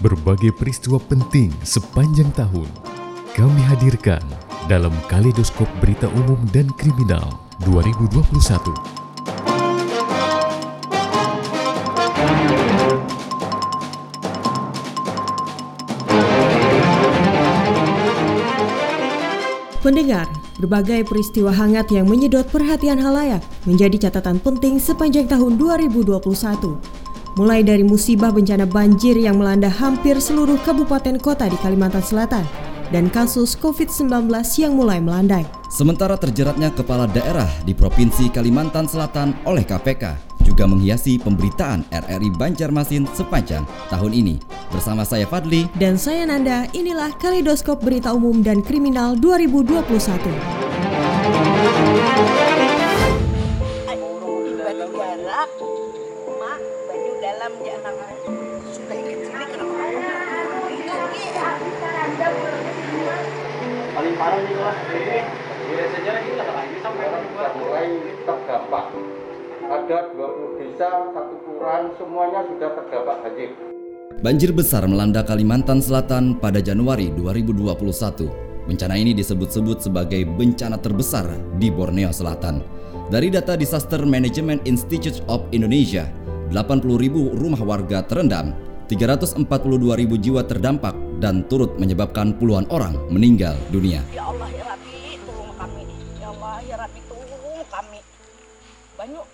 berbagai peristiwa penting sepanjang tahun kami hadirkan dalam Kaleidoskop Berita Umum dan Kriminal 2021. Pendengar, berbagai peristiwa hangat yang menyedot perhatian halayak menjadi catatan penting sepanjang tahun 2021. Mulai dari musibah bencana banjir yang melanda hampir seluruh kabupaten kota di Kalimantan Selatan dan kasus COVID-19 yang mulai melandai. Sementara terjeratnya kepala daerah di Provinsi Kalimantan Selatan oleh KPK juga menghiasi pemberitaan RRI Banjarmasin sepanjang tahun ini. Bersama saya Fadli dan saya Nanda, inilah Kaleidoskop Berita Umum dan Kriminal 2021. Sampai mulai terdampak ada 20 desa satu kelurahan semuanya sudah terdampak banjir Banjir besar melanda Kalimantan Selatan pada Januari 2021. Bencana ini disebut-sebut sebagai bencana terbesar di Borneo Selatan. Dari data Disaster Management Institute of Indonesia, 80.000 rumah warga terendam, 342.000 jiwa terdampak dan turut menyebabkan puluhan orang meninggal dunia. Ya Allah ya Rabbi, tolong kami. Ya Allah ya Rabbi, tolong kami. Banyak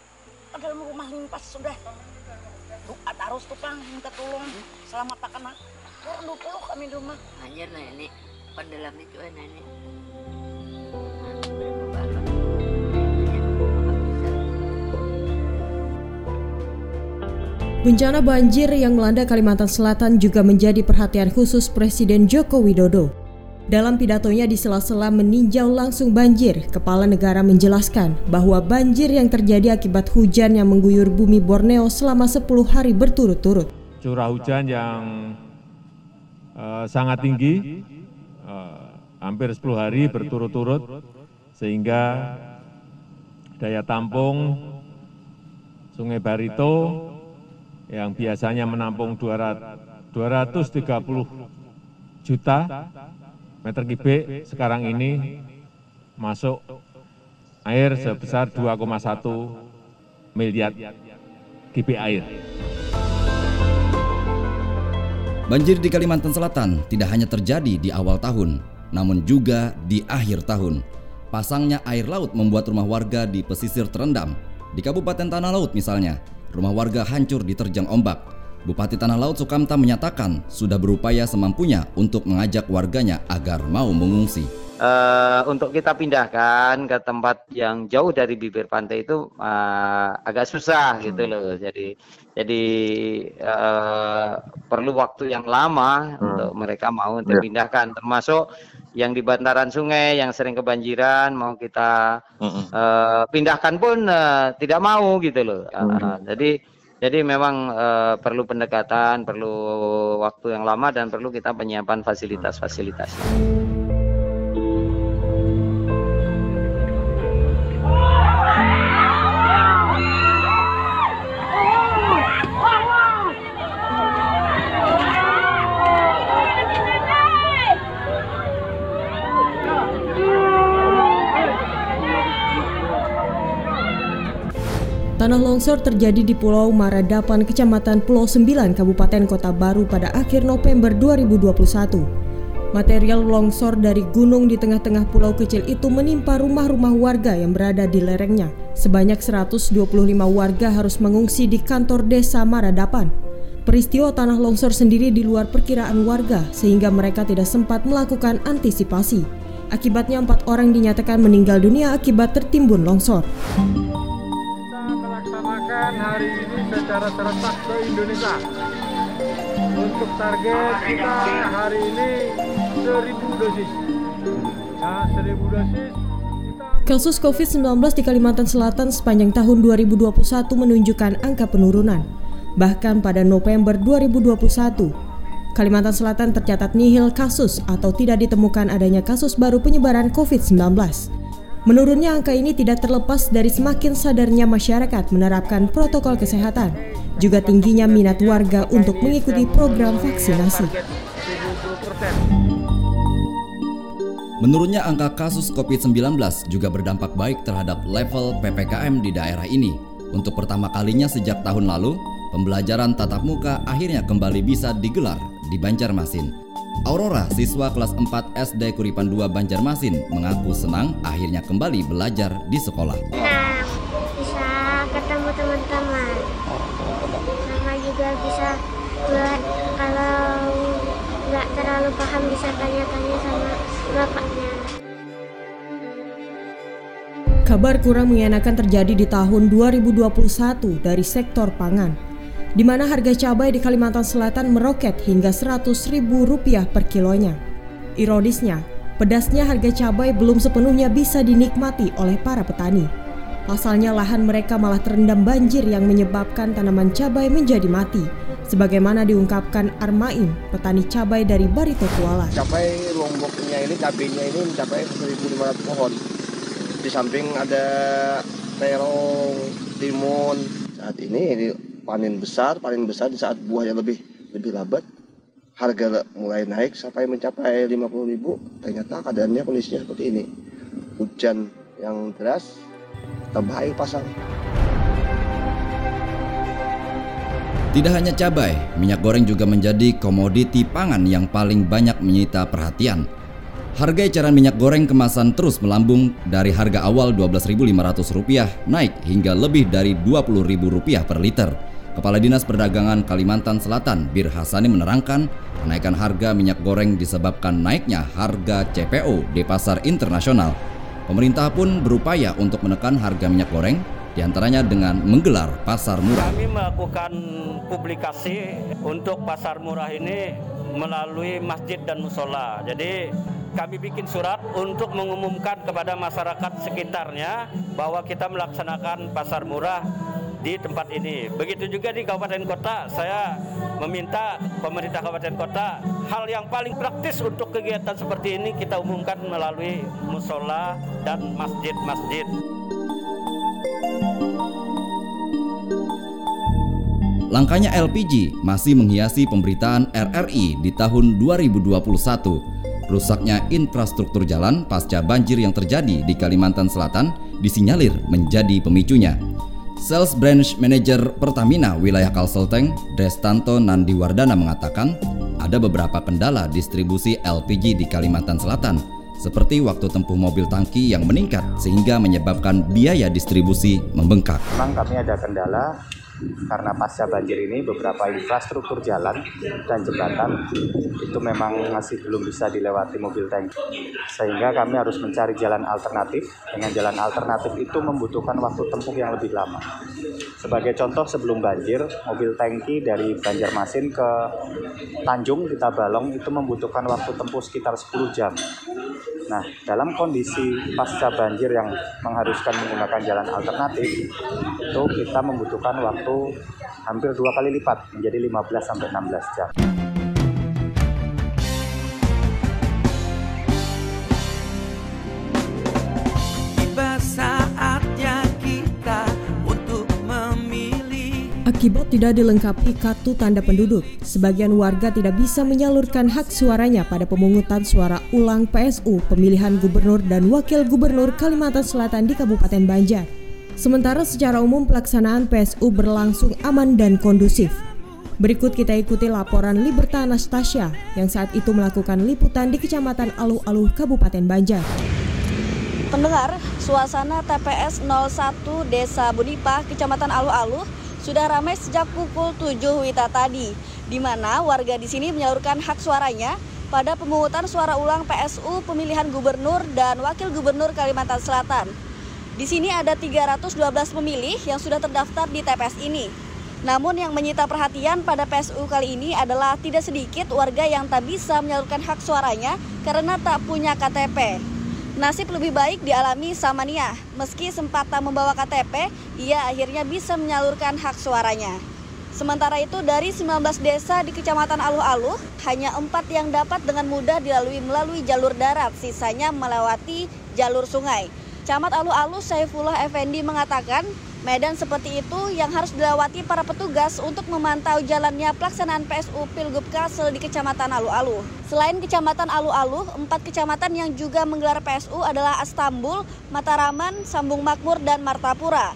dalam rumah limpas sudah. Doa terus tukang minta tolong selamatkan anak. Kurang 20 kami di rumah. Anjir nenek, pendalam itu eh nenek. Bencana banjir yang melanda Kalimantan Selatan juga menjadi perhatian khusus Presiden Joko Widodo. Dalam pidatonya di sela-sela meninjau langsung banjir, kepala negara menjelaskan bahwa banjir yang terjadi akibat hujan yang mengguyur bumi Borneo selama 10 hari berturut-turut. Curah hujan yang uh, sangat tinggi, uh, hampir 10 hari berturut-turut, sehingga daya tampung Sungai Barito yang biasanya menampung 200, 230 juta meter kubik sekarang ini masuk air sebesar 2,1 miliar kubik air. Banjir di Kalimantan Selatan tidak hanya terjadi di awal tahun, namun juga di akhir tahun. Pasangnya air laut membuat rumah warga di pesisir terendam. Di Kabupaten Tanah Laut misalnya, rumah warga hancur diterjang ombak Bupati Tanah Laut Sukamta menyatakan sudah berupaya semampunya untuk mengajak warganya agar mau mengungsi. Uh, untuk kita pindahkan ke tempat yang jauh dari bibir pantai itu uh, agak susah gitu hmm. loh. Jadi jadi uh, perlu waktu yang lama hmm. untuk mereka mau untuk yeah. pindahkan. Termasuk yang di bantaran sungai yang sering kebanjiran mau kita hmm. uh, pindahkan pun uh, tidak mau gitu loh. Uh, hmm. Jadi jadi memang uh, perlu pendekatan, perlu waktu yang lama dan perlu kita penyiapan fasilitas-fasilitas. Tanah longsor terjadi di Pulau Maradapan, Kecamatan Pulau 9, Kabupaten Kota Baru pada akhir November 2021. Material longsor dari gunung di tengah-tengah pulau kecil itu menimpa rumah-rumah warga yang berada di lerengnya. Sebanyak 125 warga harus mengungsi di kantor desa Maradapan. Peristiwa tanah longsor sendiri di luar perkiraan warga sehingga mereka tidak sempat melakukan antisipasi. Akibatnya empat orang dinyatakan meninggal dunia akibat tertimbun longsor hari ini secara serentak ke Indonesia. Untuk target kita hari ini 1000 dosis. Nah, 1000 dosis Kasus COVID-19 di Kalimantan Selatan sepanjang tahun 2021 menunjukkan angka penurunan. Bahkan pada November 2021, Kalimantan Selatan tercatat nihil kasus atau tidak ditemukan adanya kasus baru penyebaran COVID-19. Menurutnya angka ini tidak terlepas dari semakin sadarnya masyarakat menerapkan protokol kesehatan, juga tingginya minat warga untuk mengikuti program vaksinasi. Menurutnya angka kasus COVID-19 juga berdampak baik terhadap level PPKM di daerah ini. Untuk pertama kalinya sejak tahun lalu, pembelajaran tatap muka akhirnya kembali bisa digelar di Banjarmasin. Aurora, siswa kelas 4 SD Kuripan 2 Banjarmasin, mengaku senang akhirnya kembali belajar di sekolah. Nah, bisa ketemu teman-teman. Sama juga bisa buat kalau nggak terlalu paham bisa tanya-tanya sama bapaknya. Kabar kurang mengenakan terjadi di tahun 2021 dari sektor pangan di mana harga cabai di Kalimantan Selatan meroket hingga Rp100.000 per kilonya. Ironisnya, pedasnya harga cabai belum sepenuhnya bisa dinikmati oleh para petani. Pasalnya lahan mereka malah terendam banjir yang menyebabkan tanaman cabai menjadi mati. Sebagaimana diungkapkan Armain, petani cabai dari Barito Kuala. Cabai lomboknya ini, cabainya ini mencapai 1.500 pohon. Di samping ada terong, timun. Saat ini panen besar, panen besar di saat buahnya lebih lebih lambat, harga mulai naik sampai mencapai 50 ribu. Ternyata keadaannya kondisinya seperti ini. Hujan yang deras, tambah air pasang. Tidak hanya cabai, minyak goreng juga menjadi komoditi pangan yang paling banyak menyita perhatian. Harga eceran minyak goreng kemasan terus melambung dari harga awal Rp12.500 naik hingga lebih dari Rp20.000 per liter. Kepala Dinas Perdagangan Kalimantan Selatan Bir Hasani menerangkan kenaikan harga minyak goreng disebabkan naiknya harga CPO di pasar internasional. Pemerintah pun berupaya untuk menekan harga minyak goreng di antaranya dengan menggelar pasar murah. Kami melakukan publikasi untuk pasar murah ini melalui masjid dan musola. Jadi kami bikin surat untuk mengumumkan kepada masyarakat sekitarnya bahwa kita melaksanakan pasar murah di tempat ini. Begitu juga di kabupaten kota, saya meminta pemerintah kabupaten kota hal yang paling praktis untuk kegiatan seperti ini kita umumkan melalui musola dan masjid-masjid. Langkahnya LPG masih menghiasi pemberitaan RRI di tahun 2021. Rusaknya infrastruktur jalan pasca banjir yang terjadi di Kalimantan Selatan disinyalir menjadi pemicunya. Sales Branch Manager Pertamina wilayah Kalselteng, Destanto Nandiwardana mengatakan ada beberapa kendala distribusi LPG di Kalimantan Selatan, seperti waktu tempuh mobil tangki yang meningkat sehingga menyebabkan biaya distribusi membengkak. Memang kami ada kendala karena pasca banjir ini beberapa infrastruktur jalan dan jembatan itu memang masih belum bisa dilewati mobil tangki sehingga kami harus mencari jalan alternatif. Dengan jalan alternatif itu membutuhkan waktu tempuh yang lebih lama. Sebagai contoh sebelum banjir mobil tangki dari Banjarmasin ke Tanjung di Tabalong itu membutuhkan waktu tempuh sekitar 10 jam Nah, dalam kondisi pasca banjir yang mengharuskan menggunakan jalan alternatif, itu kita membutuhkan waktu hampir dua kali lipat, menjadi 15 sampai 16 jam. Akibat tidak dilengkapi kartu tanda penduduk, sebagian warga tidak bisa menyalurkan hak suaranya pada pemungutan suara ulang PSU pemilihan gubernur dan wakil gubernur Kalimantan Selatan di Kabupaten Banjar. Sementara secara umum pelaksanaan PSU berlangsung aman dan kondusif. Berikut kita ikuti laporan Liberta Anastasia yang saat itu melakukan liputan di Kecamatan Aluh-Aluh, Kabupaten Banjar. Pendengar, suasana TPS 01 Desa Bunipah, Kecamatan Aluh-Aluh sudah ramai sejak pukul 7 Wita tadi, di mana warga di sini menyalurkan hak suaranya pada pemungutan suara ulang PSU pemilihan gubernur dan wakil gubernur Kalimantan Selatan. Di sini ada 312 pemilih yang sudah terdaftar di TPS ini. Namun yang menyita perhatian pada PSU kali ini adalah tidak sedikit warga yang tak bisa menyalurkan hak suaranya karena tak punya KTP. Nasib lebih baik dialami Samania. Meski sempat tak membawa KTP, ia akhirnya bisa menyalurkan hak suaranya. Sementara itu dari 19 desa di Kecamatan Aluh-Aluh, hanya empat yang dapat dengan mudah dilalui melalui jalur darat, sisanya melewati jalur sungai. Camat Alu-Alu Saifullah Effendi mengatakan medan seperti itu yang harus dilewati para petugas untuk memantau jalannya pelaksanaan PSU Pilgub Kalsel di Kecamatan Alu-Alu. Selain Kecamatan Alu-Alu, empat kecamatan yang juga menggelar PSU adalah Astambul, Mataraman, Sambung Makmur, dan Martapura.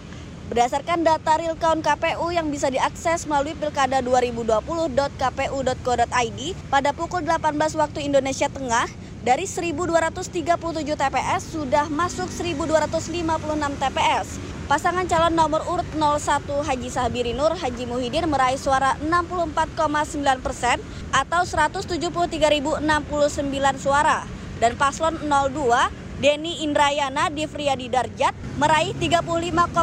Berdasarkan data real count KPU yang bisa diakses melalui pilkada 2020.kpu.go.id pada pukul 18 waktu Indonesia Tengah, dari 1.237 TPS sudah masuk 1.256 TPS. Pasangan calon nomor urut 01 Haji Sahbiri Nur Haji Muhyiddin meraih suara 64,9 persen atau 173.069 suara. Dan paslon 02 Denny Indrayana di Friadi Darjat meraih 35,1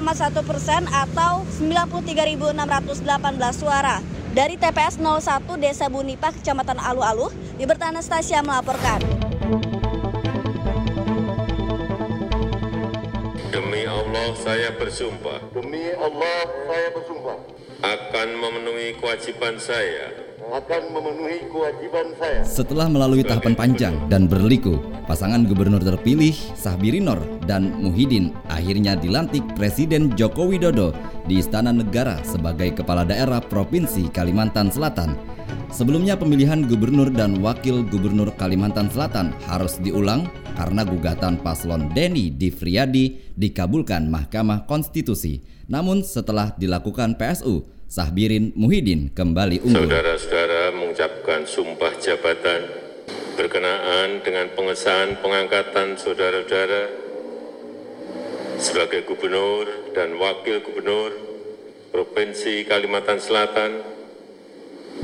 persen atau 93.618 suara. Dari TPS 01 Desa Bunipa, Kecamatan Alu-Alu, Liberta Anastasia melaporkan. Allah saya bersumpah. Demi Allah saya bersumpah. Akan memenuhi kewajiban saya. Akan memenuhi kewajiban saya. Setelah melalui tahapan panjang dan berliku, pasangan gubernur terpilih Sahbiri Nur dan Muhyiddin akhirnya dilantik Presiden Joko Widodo di Istana Negara sebagai Kepala Daerah Provinsi Kalimantan Selatan. Sebelumnya pemilihan gubernur dan wakil gubernur Kalimantan Selatan harus diulang karena gugatan paslon Denny Difriadi dikabulkan Mahkamah Konstitusi. Namun setelah dilakukan PSU, Sahbirin Muhyiddin kembali unggul. Saudara-saudara mengucapkan sumpah jabatan berkenaan dengan pengesahan pengangkatan saudara-saudara sebagai gubernur dan wakil gubernur Provinsi Kalimantan Selatan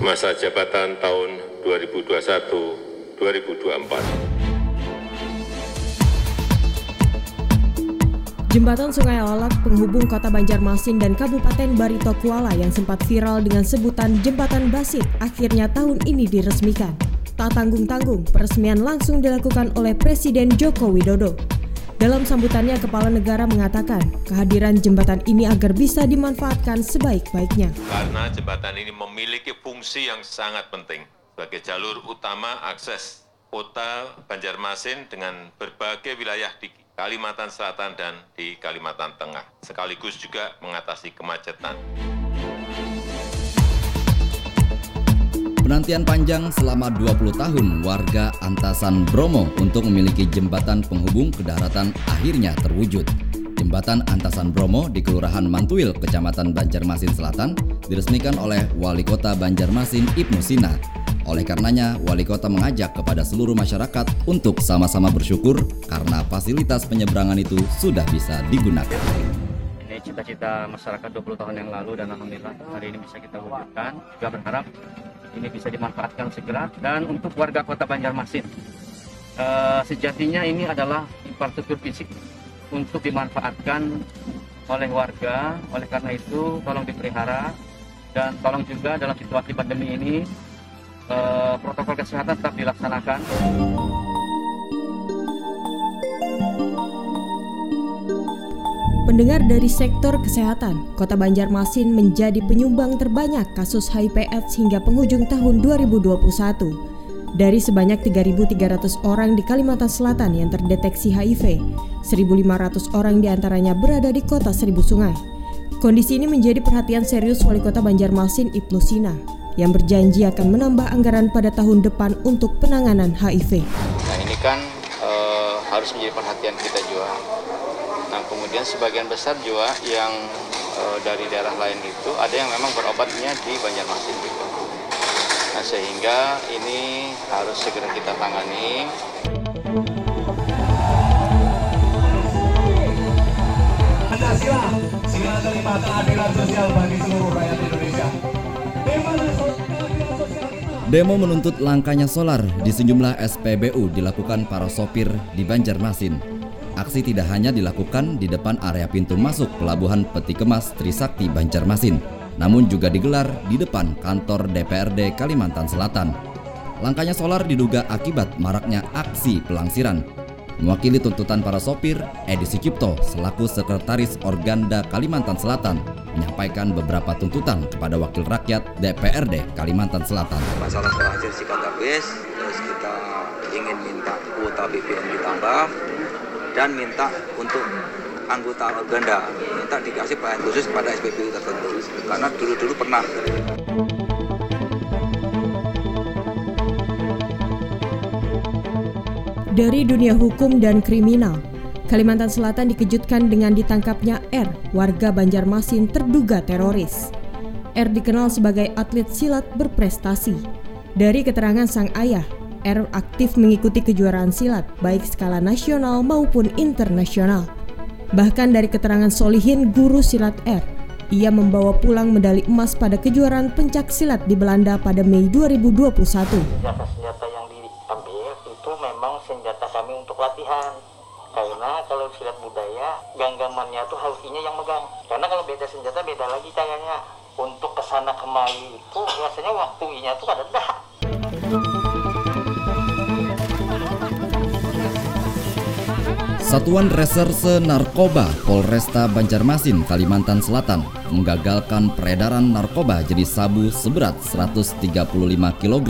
masa jabatan tahun 2021-2024. Jembatan Sungai Alak penghubung kota Banjarmasin dan Kabupaten Barito Kuala yang sempat viral dengan sebutan Jembatan Basit akhirnya tahun ini diresmikan. Tak tanggung-tanggung, peresmian langsung dilakukan oleh Presiden Joko Widodo. Dalam sambutannya, Kepala Negara mengatakan kehadiran jembatan ini agar bisa dimanfaatkan sebaik-baiknya. Karena jembatan ini memiliki fungsi yang sangat penting sebagai jalur utama akses kota Banjarmasin dengan berbagai wilayah di Kalimantan Selatan dan di Kalimantan Tengah, sekaligus juga mengatasi kemacetan. Penantian panjang selama 20 tahun warga Antasan Bromo untuk memiliki jembatan penghubung ke daratan akhirnya terwujud. Jembatan Antasan Bromo di Kelurahan Mantuil, Kecamatan Banjarmasin Selatan, diresmikan oleh Wali Kota Banjarmasin Ibnu Sina oleh karenanya, wali kota mengajak kepada seluruh masyarakat untuk sama-sama bersyukur karena fasilitas penyeberangan itu sudah bisa digunakan. Ini cita-cita masyarakat 20 tahun yang lalu dan alhamdulillah hari ini bisa kita wujudkan. Juga berharap ini bisa dimanfaatkan segera dan untuk warga kota Banjarmasin. Uh, sejatinya ini adalah infrastruktur fisik untuk dimanfaatkan oleh warga. Oleh karena itu, tolong dipelihara dan tolong juga dalam situasi pandemi ini eh, protokol kesehatan tetap dilaksanakan. Pendengar dari sektor kesehatan, Kota Banjarmasin menjadi penyumbang terbanyak kasus HIV/AIDS hingga penghujung tahun 2021. Dari sebanyak 3.300 orang di Kalimantan Selatan yang terdeteksi HIV, 1.500 orang di antaranya berada di kota Seribu Sungai. Kondisi ini menjadi perhatian serius Wali Kota Banjarmasin Ibnu Sina yang berjanji akan menambah anggaran pada tahun depan untuk penanganan HIV. Nah ini kan e, harus menjadi perhatian kita juga. Nah kemudian sebagian besar juga yang e, dari daerah lain itu ada yang memang berobatnya di Banjarmasin gitu. Nah sehingga ini harus segera kita tangani. Pancasila, sila kelima keadilan sosial bagi seluruh rakyat Indonesia. Demo menuntut langkanya solar di sejumlah SPBU dilakukan para sopir di Banjarmasin. Aksi tidak hanya dilakukan di depan area pintu masuk Pelabuhan Peti Kemas Trisakti Banjarmasin, namun juga digelar di depan kantor DPRD Kalimantan Selatan. Langkanya solar diduga akibat maraknya aksi pelangsiran Mewakili tuntutan para sopir, Edi Sucipto selaku Sekretaris Organda Kalimantan Selatan menyampaikan beberapa tuntutan kepada Wakil Rakyat DPRD Kalimantan Selatan. Masalah terakhir sikat habis, terus kita ingin minta kuota BBM ditambah, dan minta untuk anggota ganda minta dikasih perhatian khusus pada SPBU tertentu. Karena dulu-dulu pernah Dari dunia hukum dan kriminal, Kalimantan Selatan dikejutkan dengan ditangkapnya R, warga Banjarmasin terduga teroris. R dikenal sebagai atlet silat berprestasi. Dari keterangan sang ayah, R aktif mengikuti kejuaraan silat baik skala nasional maupun internasional. Bahkan dari keterangan Solihin, guru silat R, ia membawa pulang medali emas pada kejuaraan pencak silat di Belanda pada Mei 2021. senjata-senjata yang diambil itu memang senjata kami untuk latihan karena kalau silat budaya genggamannya tuh harusnya yang megang. Karena kalau beda senjata beda lagi caranya untuk ke sana kemari itu biasanya waktunya tuh ada dah. Satuan Reserse Narkoba Polresta Banjarmasin, Kalimantan Selatan menggagalkan peredaran narkoba jenis sabu seberat 135 kg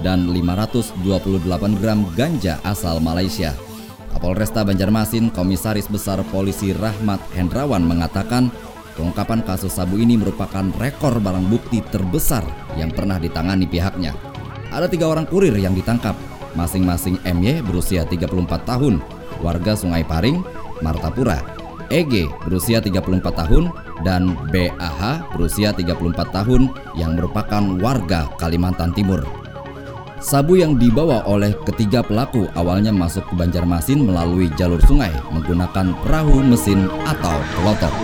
dan 528 gram ganja asal Malaysia. Kapolresta Banjarmasin, Komisaris Besar Polisi Rahmat Hendrawan mengatakan pengungkapan kasus sabu ini merupakan rekor barang bukti terbesar yang pernah ditangani pihaknya. Ada tiga orang kurir yang ditangkap, masing-masing MY berusia 34 tahun, warga Sungai Paring, Martapura. EG berusia 34 tahun dan BAH berusia 34 tahun yang merupakan warga Kalimantan Timur. Sabu yang dibawa oleh ketiga pelaku awalnya masuk ke Banjarmasin melalui jalur sungai menggunakan perahu mesin atau pelotok.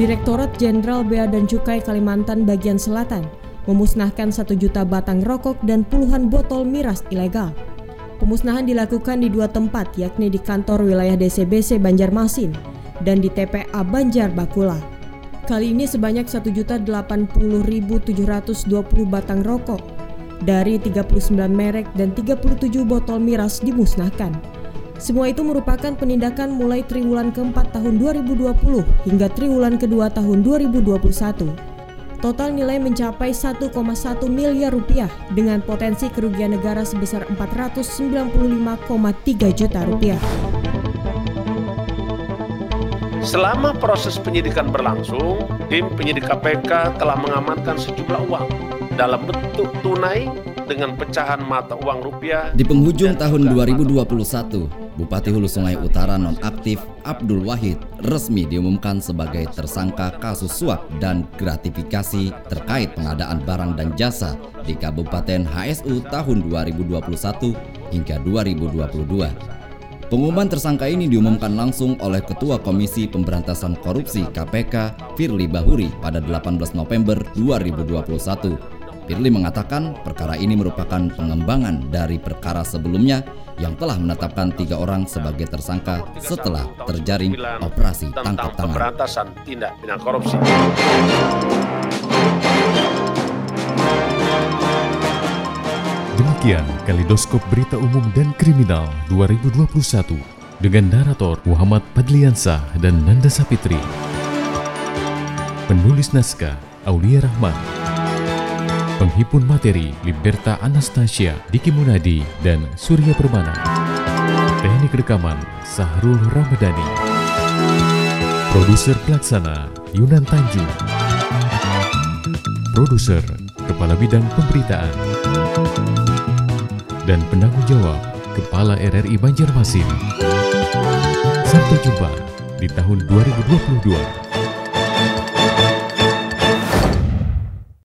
Direktorat Jenderal Bea dan Cukai Kalimantan bagian selatan memusnahkan satu juta batang rokok dan puluhan botol miras ilegal. Pemusnahan dilakukan di dua tempat yakni di kantor wilayah DCBC Banjarmasin dan di TPA Banjar Bakula. Kali ini sebanyak 1.080.720 batang rokok dari 39 merek dan 37 botol miras dimusnahkan. Semua itu merupakan penindakan mulai triwulan keempat tahun 2020 hingga triwulan kedua tahun 2021. Total nilai mencapai 1,1 miliar rupiah dengan potensi kerugian negara sebesar 495,3 juta rupiah. Selama proses penyidikan berlangsung, tim penyidik KPK telah mengamankan sejumlah uang dalam bentuk tunai dengan pecahan mata uang rupiah. Di penghujung tahun 2021, Bupati Hulu Sungai Utara nonaktif Abdul Wahid resmi diumumkan sebagai tersangka kasus suap dan gratifikasi terkait pengadaan barang dan jasa di Kabupaten HSU tahun 2021 hingga 2022. Pengumuman tersangka ini diumumkan langsung oleh Ketua Komisi Pemberantasan Korupsi KPK Firly Bahuri pada 18 November 2021 Firly mengatakan perkara ini merupakan pengembangan dari perkara sebelumnya yang telah menetapkan tiga orang sebagai tersangka setelah terjaring operasi tangkap tangan. Pemberantasan tindak pidana korupsi. Demikian Kalidoskop Berita Umum dan Kriminal 2021 dengan narator Muhammad Padliansah dan Nanda Sapitri. Penulis naskah Aulia Rahman. Penghimpun materi Liberta Anastasia, Diki Munadi, dan Surya Permana. Teknik rekaman Sahrul Ramadhani. Produser pelaksana Yunan Tanjung. Produser Kepala Bidang Pemberitaan. Dan penanggung jawab Kepala RRI Banjarmasin. Sampai jumpa di tahun 2022.